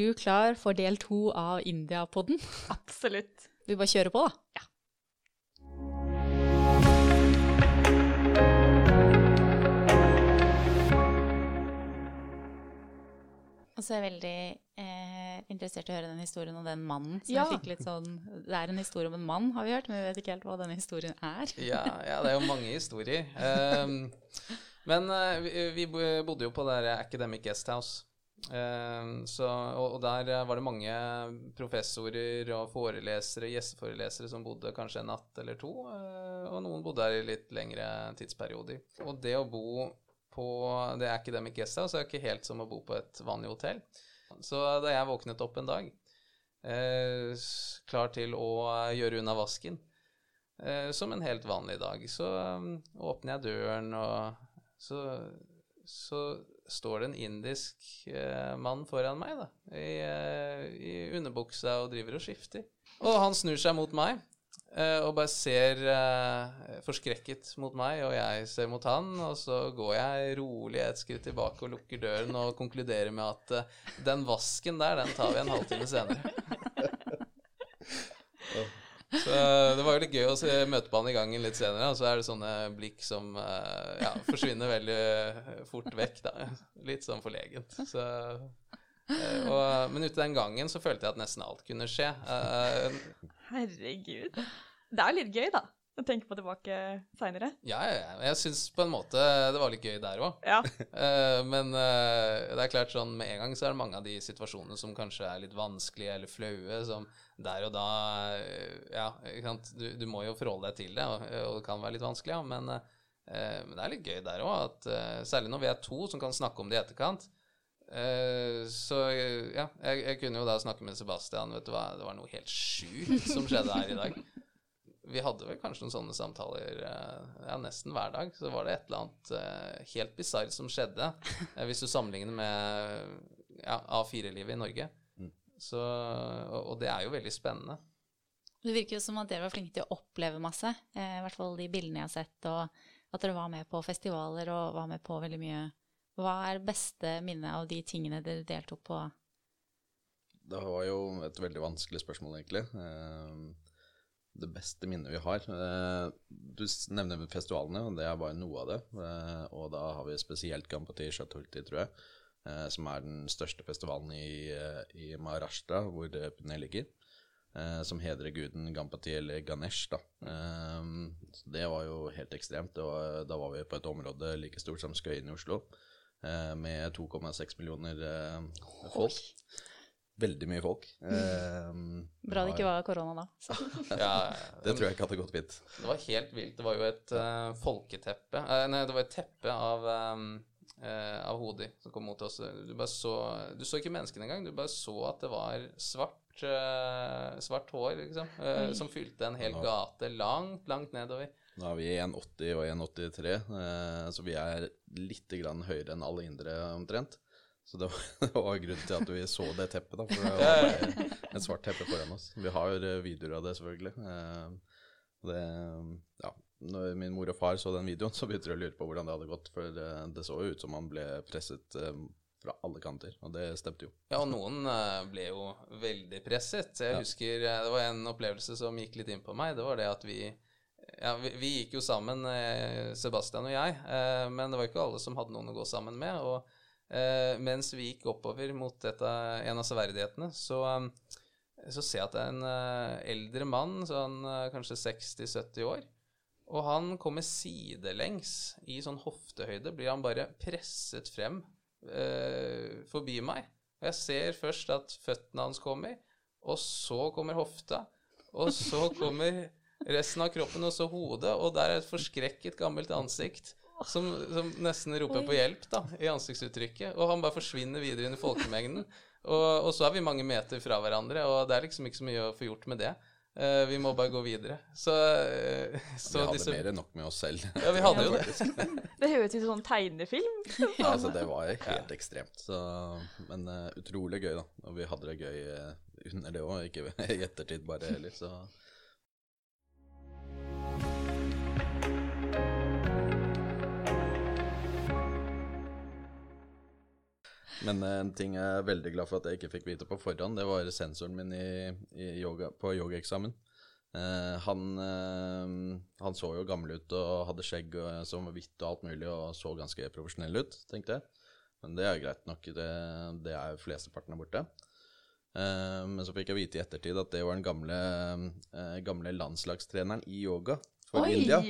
du klar for del to av India-podden? Absolutt. Vi bare kjører på, da. Ja. Og så er jeg veldig eh, interessert i å høre den historien om den mannen. som Ja. jeg fikk litt sånn, Det er en historie om en mann, har vi hørt, men vi vet ikke helt hva denne historien er. Ja, ja, det er jo mange historier. Um, men uh, vi, vi bodde jo på det der Academic Guesthouse. Ehm, så, og, der eh, var det mange professorer og forelesere, gjesteforelesere som bodde kanskje en natt eller to. eh, og noen bodde der i litt lengre tidsperioder. Og det å bo på det Academic Guesthouse er ikke helt som å bo på et vanlig hotell. Så da jeg våknet opp en dag, eh, klar til å gjøre unna vasken, som en helt vanlig dag. Så um, åpner jeg døren, og så, så står det en indisk eh, mann foran meg, da, i, eh, i underbuksa og driver og skifter. Og han snur seg mot meg. eh, og bare ser eh, forskrekket mot meg, og jeg ser mot han. Og så går jeg rolig et skritt tilbake og lukker døren og konkluderer med at eh, den vasken der, den tar vi en halvtime senere. Så det var jo litt gøy å se, møte på han i gangen litt senere, og så er det sånne blikk som eh, ja, forsvinner veldig fort vekk, da. Litt sånn forlegent. Så, eh, og, men ute den gangen så følte jeg at nesten alt kunne skje. Eh, Herregud. Det er litt gøy, da. Å tenke på tilbake seinere. ja, ja, ja, jeg syns på en måte det var litt gøy der òg. Ja. men eh, det er klart sånn med en gang så er det mange av de situasjonene som kanskje er litt vanskelige eller flaue, som der og da eh, Ja. Du, du må jo forholde deg til det, og, og det kan være litt vanskelig, ja, men, eh, men det er litt gøy der òg, eh, særlig når vi er to som kan snakke om det i etterkant. eh, så eh, ja, jeg, jeg kunne jo da snakke med Sebastian. Vet du hva, det var noe helt sjukt som skjedde her i dag. Vi hadde vel kanskje noen sånne samtaler eh, ja, nesten hver dag. Så var det et eller annet eh, helt bisarr som skjedde, eh, hvis du sammenligner med ja, A4-livet i Norge. Så, og, og det er jo veldig spennende. Det virker jo som at dere var flinke til å oppleve masse, eh, i hvert fall de bildene jeg har sett, og at dere var med på festivaler og var med på veldig mye. Hva er beste minnet av de tingene dere deltok på? Det var jo et veldig vanskelig spørsmål, egentlig. Eh, Det beste minnet vi har eh, Du nevner festivalene, og det er bare noe av det. Eh, Og da har vi spesielt Gampati Chatulti, tror jeg, eh, som er den største festivalen i, i Maharashtra, hvor Pune ligger. Som hedrer guden Gampati eller Ganesh. Da. Så Det var jo helt ekstremt. Var, da var vi på et område like stort som Skøyen i Oslo, med 2,6 millioner folk. folk. Veldig mye folk. Eh, Bra det ikke var korona da. Ja, Det tror jeg ikke hadde gått fint. Det var helt vilt. Det var jo et uh, folketeppe uh, Nei, det var et teppe av, um, uh, av hoder som kom mot oss. Du bare så Du så ikke menneskene engang. Du bare så at det var svart, eh, svart hår, liksom, eh, som fylte en hel gate langt, langt nedover. Nå er vi 1,80 og 1,83, eh, så vi er litt grann høyere enn alle indre omtrent. Så det var, det var grunnen til at vi så det teppet, da. For det var et svart teppe foran oss. Vi har eh, videoer av det, selvfølgelig. Eh, Det, ja, når min mor og far så den videoen, så begynte de å lure på hvordan det hadde gått. For eh, det så jo ut som han ble presset eh, fra alle kanter, og det stemte jo. Ja, og noen ble jo veldig presset. Jeg Ja. husker det var en opplevelse som gikk litt inn på meg. Det var det at vi ja, vi, vi gikk jo sammen, Sebastian og jeg, men det var ikke alle som hadde noen å gå sammen med. Og eh, mens vi gikk oppover mot dette, en av severdighetene, så, eh, så ser jeg at det er en eh, eldre mann, sånn eh, kanskje 60-70 år. Og han kommer sidelengs, i sånn hoftehøyde, blir han bare presset frem eh, forbi meg. Og jeg ser først at føttene hans kommer, og så kommer hofta, og så kommer resten av kroppen, og så hodet, og der er et forskrekket gammelt ansikt som, som nesten roper på hjelp da, i ansiktsuttrykket. Og han bare forsvinner videre inn i folkemengden. Og, og så er vi mange meter fra hverandre, og det er liksom ikke så mye å få gjort med det. Uh, vi må bare gå videre. Så, uh, så vi hadde disse mer enn nok med oss selv. Ja, vi hadde jo det. Det høres ut som sånn tegnefilm. ja, altså, det var helt ekstremt. Så, men uh, utrolig gøy, da. Og vi hadde det gøy under det òg, ikke i ettertid bare heller. Så Men eh, en ting jeg er veldig glad for at jeg ikke fikk vite på forhånd, det var sensoren min i, i yoga, på yogaeksamen. Eh, han, eh, han så jo gammel ut og hadde skjegg og, som var hvitt og alt mulig, og så ganske profesjonell ut, tenkte jeg. Men det er greit nok, det, det er flesteparten der borte. Eh, men så fikk jeg vite i ettertid at det var den gamle, eh, gamle landslagstreneren i yoga for Oi! India.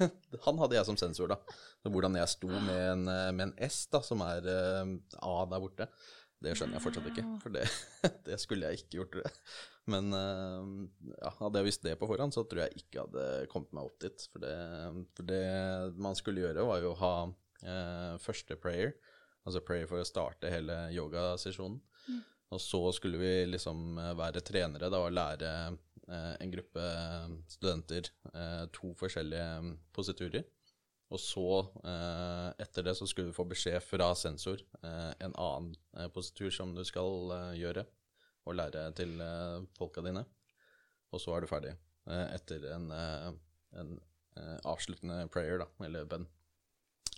Han hadde jeg som sensor, da. Så hvordan jeg sto med en, eh, med en S, da, som er uh, A der borte, det skjønner jeg fortsatt ikke. For det, det skulle jeg ikke gjort, tror jeg. Men eh, ja, hadde jeg visst det på forhånd, så tror jeg ikke hadde kommet meg opp dit. For det, for det man skulle gjøre, var jo å ha eh, første prayer, altså prayer for å starte hele yogasesjonen. Og så skulle vi liksom være trenere da, og lære en gruppe studenter eh, to forskjellige mm, positurer. Og så, eh, etter det, så skulle du få beskjed fra sensor eh, en annen eh, positur som du skal eh, gjøre, og lære til eh, folka dine. Og så er du ferdig eh, etter en, eh, en eh, avsluttende prayer, da, eller bønn.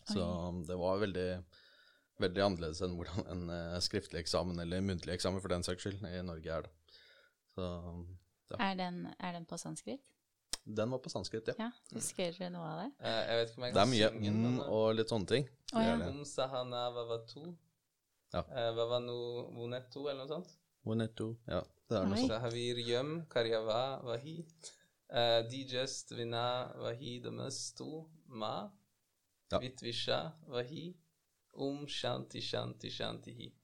Så det var veldig, veldig annerledes enn hvordan en eh, skriftlig eksamen, eller muntlig eksamen for den saks skyld, i Norge er, da. Så Er den, er den på sanskrit? den var på sanskrit, ja. Ja, husker du noe av det? Eh, jeg vet ikke om jeg Det er mye synge den, mm og litt sånne ting. Oh, ja. Om sahana vavatu. Ja. Eh, vavanu vonetu, eller noe sånt. Moneto, ja, det er noe sånt. Sahavir yem karyava vahi. Uh, Digest vina vahi damestu ma. Ja. Vitvisha vahi. Om shanti shanti shantihi. Det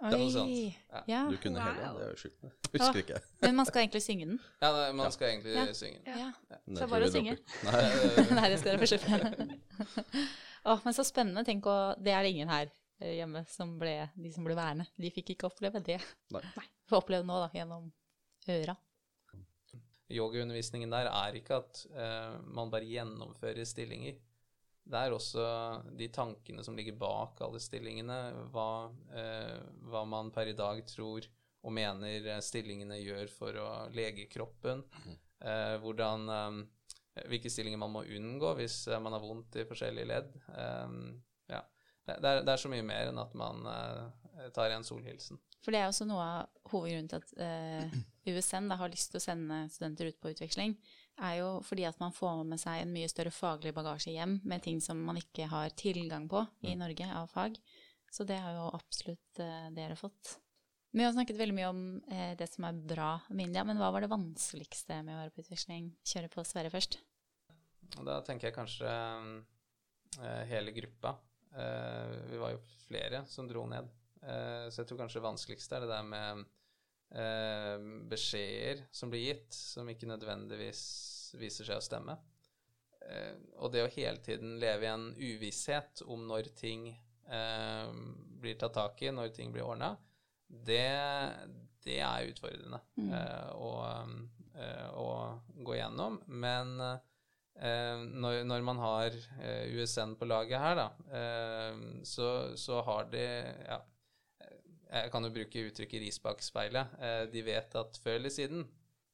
er noe var sant. Ja. Ja, Du kunne hele, det er jo sjukt. Husker ikke. men man skal egentlig synge den. Ja, nei, man skal egentlig Ja. synge. Ja. Men Så bare å synge. Nei, Nei, det skal dere få slippe. oh, men så spennende. Tenk å Det er det ingen her eh, hjemme som ble de som ble værende. De fikk ikke oppleve det. Nei. Får oppleve nå, da, gjennom øra. Yogaundervisningen der er ikke at uh, man bare gjennomfører stillinger. Det er også de tankene som ligger bak alle stillingene, hva, eh, hva man per i dag tror og mener eh, stillingene gjør for å lege kroppen, eh, hvordan, eh, hvilke stillinger man må unngå hvis eh, man har vondt i forskjellige ledd. Eh, ja. det, det, er, det er så mye mer enn at man eh, tar en solhilsen. For det er også noe av hovedgrunnen til at eh, USN da, har lyst til å sende studenter ut på utveksling, er jo fordi at man får med seg en mye større faglig bagasje hjem med ting som man ikke har tilgang på i Norge av fag. Så det har jo absolutt eh, dere fått. Vi har snakket veldig mye om eh, det som er bra med India, men hva var det vanskeligste med å være på utveksling? Kjøre på Sverre først. Da tenker jeg kanskje eh, hele gruppa. Vi var jo flere som dro ned. Så jeg tror kanskje det vanskeligste er det der med eh, beskjeder som blir gitt, som ikke nødvendigvis viser seg å stemme. Eh, og det å hele tiden leve i en uvisshet om når ting eh, blir tatt tak i, når ting blir ordna, det, det er utfordrende eh, å, eh, å gå gjennom. Men eh, når, når man har USN på laget her, da, eh, så, så har de ja, Jeg kan jo bruke uttrykket 'ris bak speilet'. Eh, de vet at før eller siden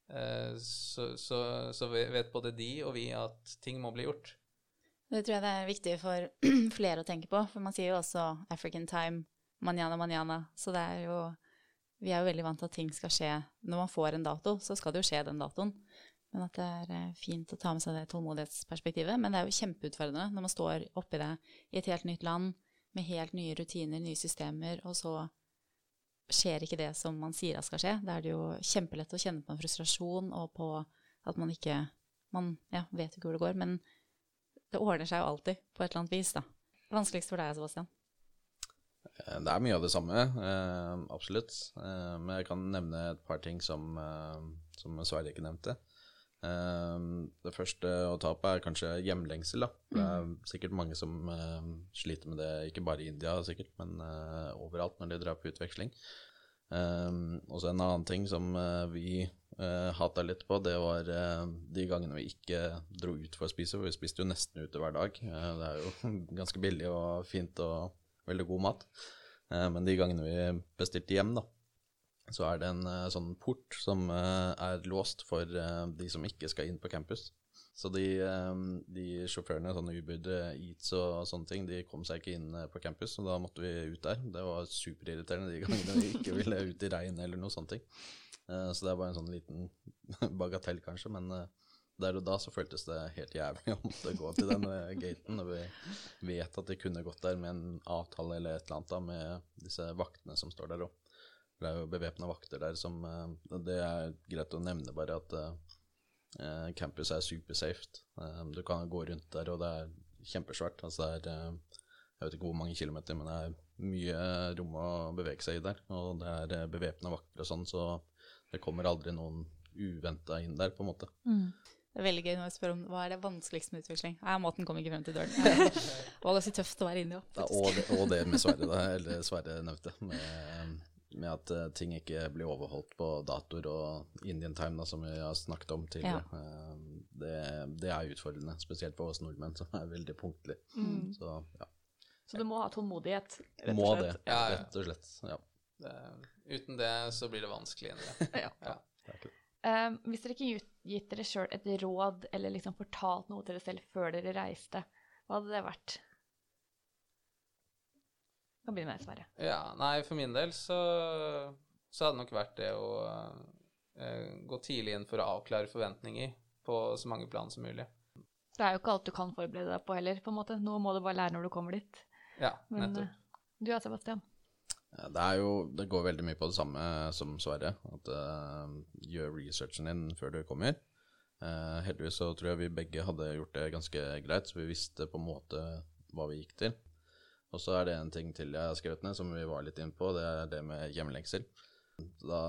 eh, så, så, så vet både de og vi at ting må bli gjort. Det tror jeg det er viktig for flere å tenke på, for man sier jo også African time, manana manana, så det er jo Vi er jo veldig vant til at ting skal skje når man får en dato, så skal det jo skje den datoen. Men at det er eh, fint å ta med seg det tålmodighetsperspektivet. Men det er jo kjempeutfordrende når man står oppi det i et helt nytt land med helt nye rutiner, nye systemer, og så skjer ikke det som man sier at skal skje. Da er det jo kjempelett å kjenne på en frustrasjon og på at man ikke Man ja, vet ikke hvor det går, men det ordner seg jo alltid på et eller annet vis, da. Vanskeligst for deg, Sebastian. Eh, Det er mye av det samme, eh, absolutt. Eh, men jeg kan nevne et par ting som, som Sverre ikke nevnte. Eh, det første å ta på er kanskje hjemlengsel. Da. Det er sikkert mange som eh, sliter med det, ikke bare i India sikkert, men eh, overalt når de drar på utveksling. Um, og så en annen ting som eh, vi uh, hata litt på, det var eh, de gangene vi ikke dro ut for å spise, for vi spiste jo nesten ute hver dag. Eh, det er jo ganske billig og fint og veldig god mat. Eh, men de gangene vi bestilte hjem, da, så er det en uh, sånn port som uh, er låst for uh, de som ikke skal inn på campus. Så de, de sjåførene, sånne Uber Eats og sånne ting, de kom seg ikke inn på campus, så da måtte vi ut der. Det var superirriterende de gangene vi ikke ville ut i regn eller noe sånt. Så det bare en sånn liten bagatell, kanskje, men der og da så føltes det helt jævlig å måtte gå til den gaten. Og vi vet at de kunne gått der med en avtale eller et eller annet da, med disse vaktene som står der òg. Det er jo bevæpna vakter der som eh, Det er greit å nevne bare at uh, campus er supersafe. Uh, du kan gå rundt der, og det er kjempesvært. Altså det er Jeg vet ikke hvor mange kilometer, men det er mye rom å bevege seg i der. Og det er bevæpna vakter og sånn, så det kommer aldri noen uventa inn der, på en måte. Det er veldig gøy når jeg spør om hva er det vanskeligste med utveksling. Nei, maten kom ikke frem til døren. Det var ganske tøft å være inni i. Ja, og, det, og det med Sverre, da, eller Sverre nevnte, med, med at eh, ting ikke blir overholdt på datoer og Indian time, da, som vi har snakket om tidligere. Eh, det, det er utfordrende, spesielt for oss nordmenn som er veldig punktlige. Mm. Så ja, Så du må ha tålmodighet, rett og må slett. det, Ja, ja. rett og slett. Ja, Det, uten det så blir det vanskelig. Ja. Ja. det er det. Eh, hvis dere ikke gitt dere sjøl et råd, eller liksom fortalt noe til dere selv før dere reiste, hva hadde det vært? Kan begynne med Sverre. Ja, nei, for min del så, så hadde det nok vært det å uh, gå tidlig inn for å avklare forventninger på så mange plan som mulig. Det er jo ikke alt du kan forberede deg på heller, på en måte. Noe må du bare lære når du kommer dit. Ja, Men nettopp. eh, du ja, Sebastian? Det er jo, det går veldig mye på det samme som Sverre, at uh, gjør researchen din før du kommer. Uh, heldigvis så tror jeg vi begge hadde gjort det ganske greit, så vi visste på en måte hva vi gikk til. Og så er det en ting til jeg har skrevet ned, som vi var litt inn på, det er det med hjemlengsel. Da,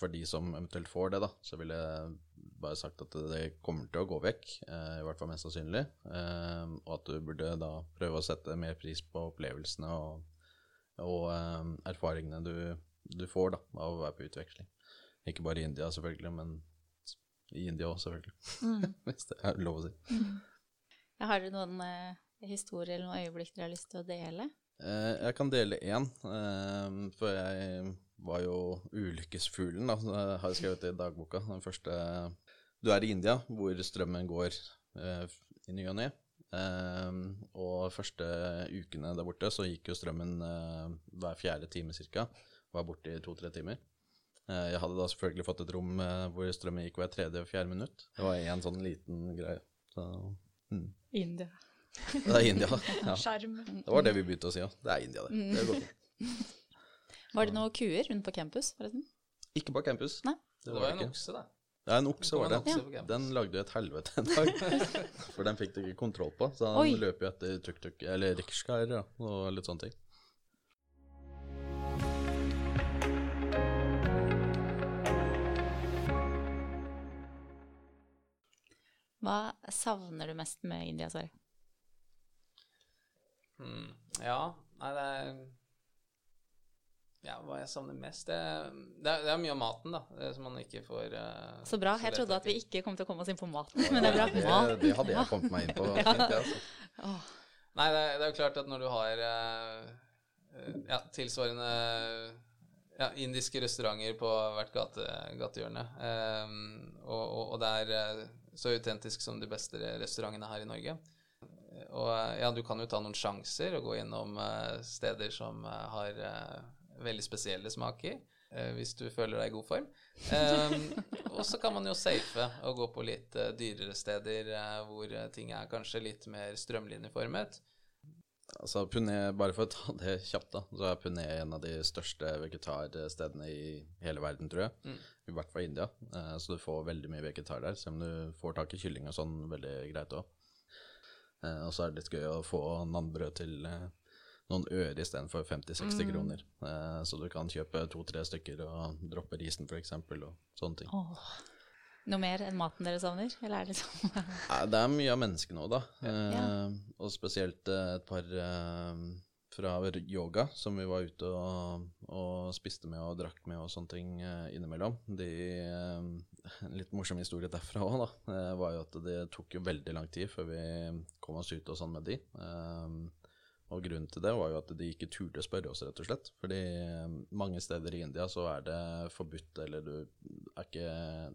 for de som eventuelt får det, da, så ville jeg bare sagt at det kommer til å gå vekk, eh, i hvert fall mest sannsynlig. Eh, og at du burde da prøve å sette mer pris på opplevelsene og og eh, erfaringene du, du får da, av å være på utveksling. Ikke bare i India, selvfølgelig, men i India òg, selvfølgelig. Hvis det er lov å si. Jeg Har dere noen historier eller noen øyeblikk dere har lyst til å dele? Eh, jeg kan dele én, eh, for jeg var jo ulykkesfuglen, da, har jeg skrevet det i dagboka. Den første Du er i India, hvor strømmen går eh, i ny og ne. Og første ukene der borte så gikk jo strømmen hver fjerde time cirka. Var borte i to-tre timer. Eh, jeg hadde da selvfølgelig fått et rom hvor strømmen gikk hver tredje og fjerde minutt. Det var en sånn liten greie. Så mm. India. Det er India. Ja. Skjerm. Det var det vi begynte å si òg. Det er India, det. det går. Var det noen kuer rundt på campus, forresten? Ikke på campus. Nei. Det var jo en okse, da. Ja, en okse var var det. Ja. Den lagde et helvete en dag. For den fikk du ikke kontroll på. Så den Oi. løper jo etter tuk-tuk, eller riksjkaer ja, og litt sånne ting. Hva savner du mest med India, Sverre? Mm. Ja, nei, det er Ja, hva jeg savner mest Det, det, er, det er mye av maten, da, det som man ikke får uh, Så bra. Jeg trodde at vi ikke kom til å komme oss inn på maten, men det er bra. Det, Mat. det hadde jeg kommet meg inn på. ja. jeg, altså. oh. Nei, det, er- det er jo klart at når du har eh, eh, ja, tilsvarende ja, indiske restauranter på hvert gate, gatehjørne, um, og, og, og det er eh, så autentisk som de beste restaurantene her i Norge. Og eh, ja, du kan jo ta noen sjanser og gå innom eh, steder som eh, har veldig spesielle smaker, eh, hvis du føler deg i god form. Eh, og så kan man jo safe og gå på litt dyrere steder hvor ting er kanskje litt mer strømlinjeformet. Altså, Pune, bare for å ta det kjapt, da, så er Pune en av de største vegetarstedene i hele verden, tror jeg. Mm. I hvert fall India. Eh, så du får veldig mye vegetar der, selv om du får tak i kylling og sånn veldig greit òg. Eh, og så er det litt gøy å få nannbrød til eh, noen øre istedenfor 50-60 kroner. Eh, så du kan kjøpe to-tre stykker og droppe risen, f.eks., og sånne ting. Oh. Noe mer enn maten dere savner? Eller er det liksom Nei, Det er mye av menneskene òg, da. Eh, Ja. Og spesielt eh, et par fra yoga som vi var ute og, og spiste med og drakk med og sånne ting innimellom. De, litt morsom historie derfra òg, da, eh, var jo at det tok jo veldig lang tid før vi kom oss ut og sånn med de. Eh, og grunnen til det var jo at de ikke turte å spørre oss, rett og slett. Fordi eh, mange steder i India så er det forbudt, eller du, er ikke,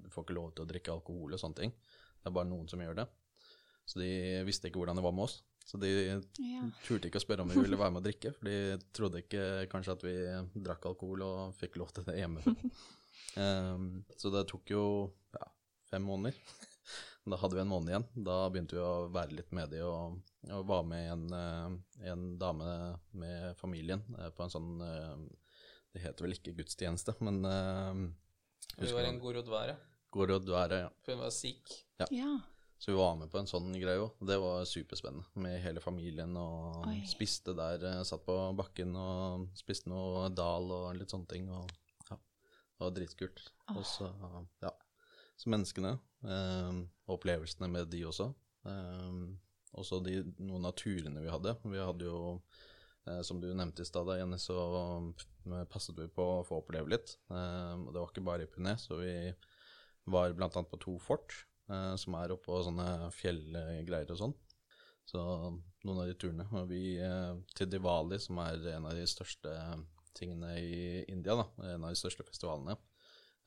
du får ikke lov til å drikke alkohol og sånne ting. Det er bare noen som gjør det. Så de visste ikke hvordan det var med oss. Så de Ja. turte ikke å spørre om vi ville være med å drikke, for de trodde ikke kanskje at vi drakk alkohol og fikk lov til det hjemme. Ehm, så det tok jo ja, fem måneder. Da hadde vi en måned igjen. Da begynte vi å være litt med de og, og var med en, eh, en dame med familien eh, på en sånn eh, Det heter vel ikke gudstjeneste, men Vi var en gorodvare, Gorodwara, ja. for hun var sikh. ja. Så vi var med på en sånn greie òg. Det var superspennende med hele familien og Oi. spiste der. Satt på bakken og spiste noe dal og litt sånne ting. Og ja, det var dritkult. Og så, ja. Så menneskene, eh, opplevelsene med de også. Eh, også de, noen av turene vi hadde. Vi hadde jo, eh, som du nevnte i stad, Jenny, så eh, passet vi på å få oppleve litt. Eh, og det var ikke bare i Puné, så vi var annet på to fort eh, som er oppå sånne fjellgreier og sånn. Så noen av de turene. Og vi eh, til Diwali, som er en av de største tingene i India, da, en av de største festivalene,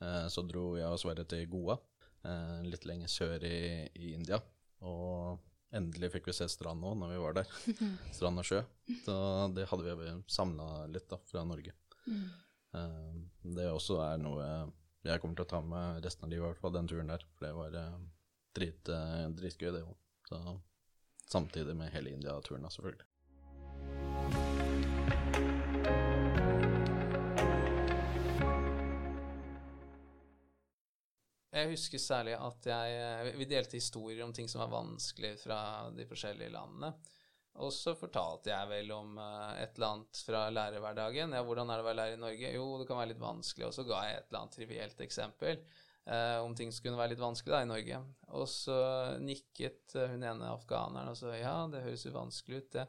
eh, så dro jeg og Sverre til Goa, eh, litt lenger sør i, i India. Og endelig fikk vi se strand nå når vi var der. strand og sjø. Så det hadde vi samla litt da, fra Norge. Eh, det også er noe jeg kommer til å ta med resten av livet, i hvert fall den turen der. For det var drit, dritgøy, det òg. Samtidig med hele India-turen, selvfølgelig. Jeg husker særlig at jeg Vi delte historier om ting som var vanskelig fra de forskjellige landene. Og så fortalte jeg vel om eh, et eller annet fra lærerhverdagen. Ja, hvordan er det å være lærer i Norge? Jo, det kan være litt vanskelig. Og så ga jeg et eller annet trivielt eksempel eh, om ting som kunne være litt vanskelig da i Norge. Og så nikket eh, hun ene afghaneren og sa ja, det høres jo vanskelig ut, det.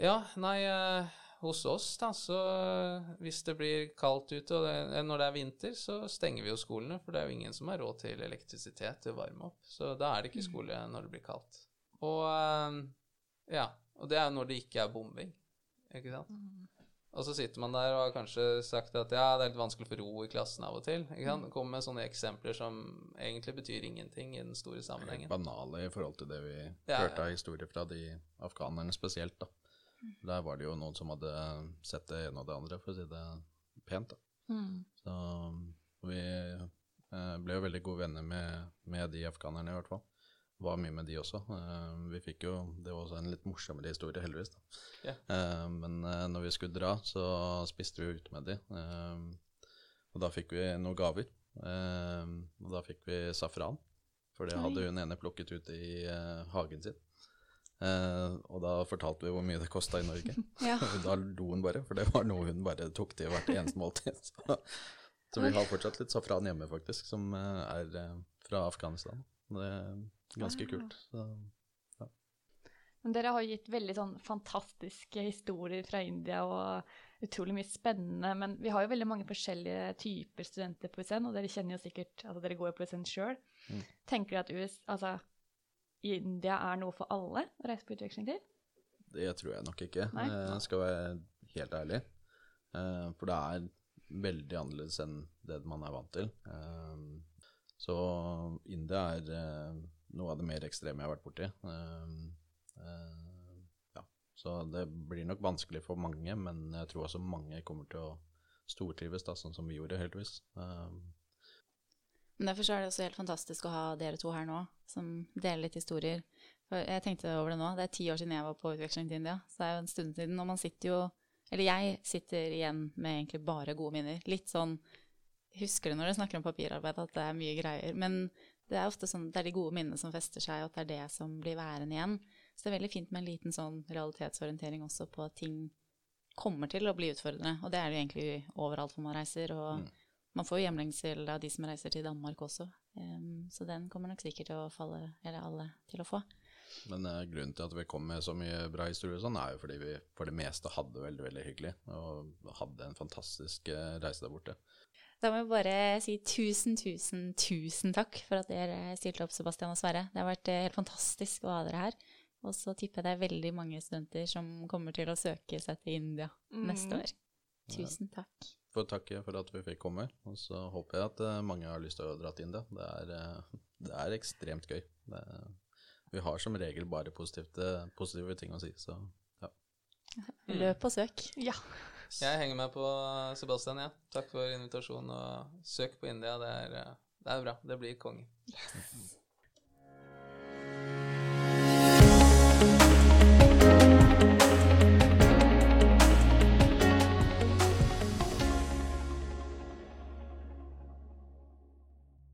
Ja, nei, eh, hos oss da, så eh, hvis det blir kaldt ute, og det, eh, når det er vinter, så stenger vi jo skolene, for det er jo ingen som har råd til elektrisitet til å varme opp. Så da er det ikke skole når det blir kaldt. Og eh, ja, og det er når det ikke er bombing, ikke sant? Og så sitter man der og har kanskje sagt at ja, det er litt vanskelig få ro i klassen av og til. ikke sant? Kommer med sånne eksempler som egentlig betyr ingenting i den store sammenhengen. Banale i forhold til det vi Ja, hørte av historier fra de afghanerne spesielt, da. Der var det jo noen som hadde sett det ene og det andre, for å si det pent, da. Mm. Så vi eh, ble jo veldig gode venner med, med de afghanerne, i hvert fall. Var mye med de også. Eh, vi fikk jo Det var også en litt morsommere historie, heldigvis. da. Yeah. Eh, men eh, når vi skulle dra, så spiste vi ute med de. Eh, og da fikk vi noen gaver. Eh, og da fikk vi safran, for det hadde hun ene plukket ut i hagen sin. Eh, og da fortalte vi hvor mye det kosta i Norge. Ja. Da lo hun bare, for det var noe hun bare tok til hvert eneste måltid. Så, så vi har fortsatt litt safran hjemme, faktisk, som eh, er eh, fra Afghanistan. Det er ganske Ah. kult. Så, Men dere har gitt veldig sånn fantastiske historier fra India og utrolig mye spennende. Men vi har jo veldig mange forskjellige typer studenter på USN, og dere kjenner jo sikkert altså dere går på USN sjøl. Mm. Tenker dere at US, altså, India er noe for alle å reise på utveksling til? det tror jeg nok ikke, Nei. eh, skal være helt ærlig. Eh, for det er veldig annerledes enn det man er vant til. Eh, så India er noe av det mer ekstreme jeg har vært borti. Ja. Så det blir nok vanskelig for mange, men jeg tror også mange kommer til å stortrives, da, sånn som vi gjorde, heldigvis. Men derfor er det også helt fantastisk å ha dere to her nå, som deler litt historier. For jeg tenkte over det nå, det er ti år siden jeg var på utveksling til India, så det er jo en stund siden, og man sitter jo Eller jeg sitter igjen med egentlig bare gode minner. Litt sånn Husker du når dere snakker om papirarbeid at det er mye greier, men det er ofte sånn det er de gode minnene som fester seg, og at det er det som blir værende igjen. Så det er veldig fint med en liten sånn realitetsorientering også på at ting kommer til å bli utfordrende, og det er det egentlig overalt hvor man reiser. og Mm. Man får jo hjemlengsel av de som reiser til Danmark også, Um, så den kommer nok sikkert til å falle, eller alle til å få. Men uh, grunnen til at vi kom med så mye bra historier, sånn, er jo fordi vi for det meste hadde det veldig veldig hyggelig. Og hadde en fantastisk uh, reise der borte. Da må jeg bare si tusen, tusen, tusen takk for at dere stilte opp, Sebastian og Sverre. Det har vært uh, helt fantastisk å ha dere her. Og så tipper jeg det er veldig mange studenter som kommer til å søke seg til India Mm. neste år. Tusen takk. Får takke for at vi fikk komme, og så håper jeg at eh, mange har lyst til å dra inn det. Det er, eh, det er ekstremt gøy. Det, vi har som regel bare positive, positive ting å si, så ja. Løp og søk. Ja. Jeg henger meg på Sebastian, ja. Takk for invitasjonen, og søk på India. Det er, eh, det er bra. Det blir konge. Yes.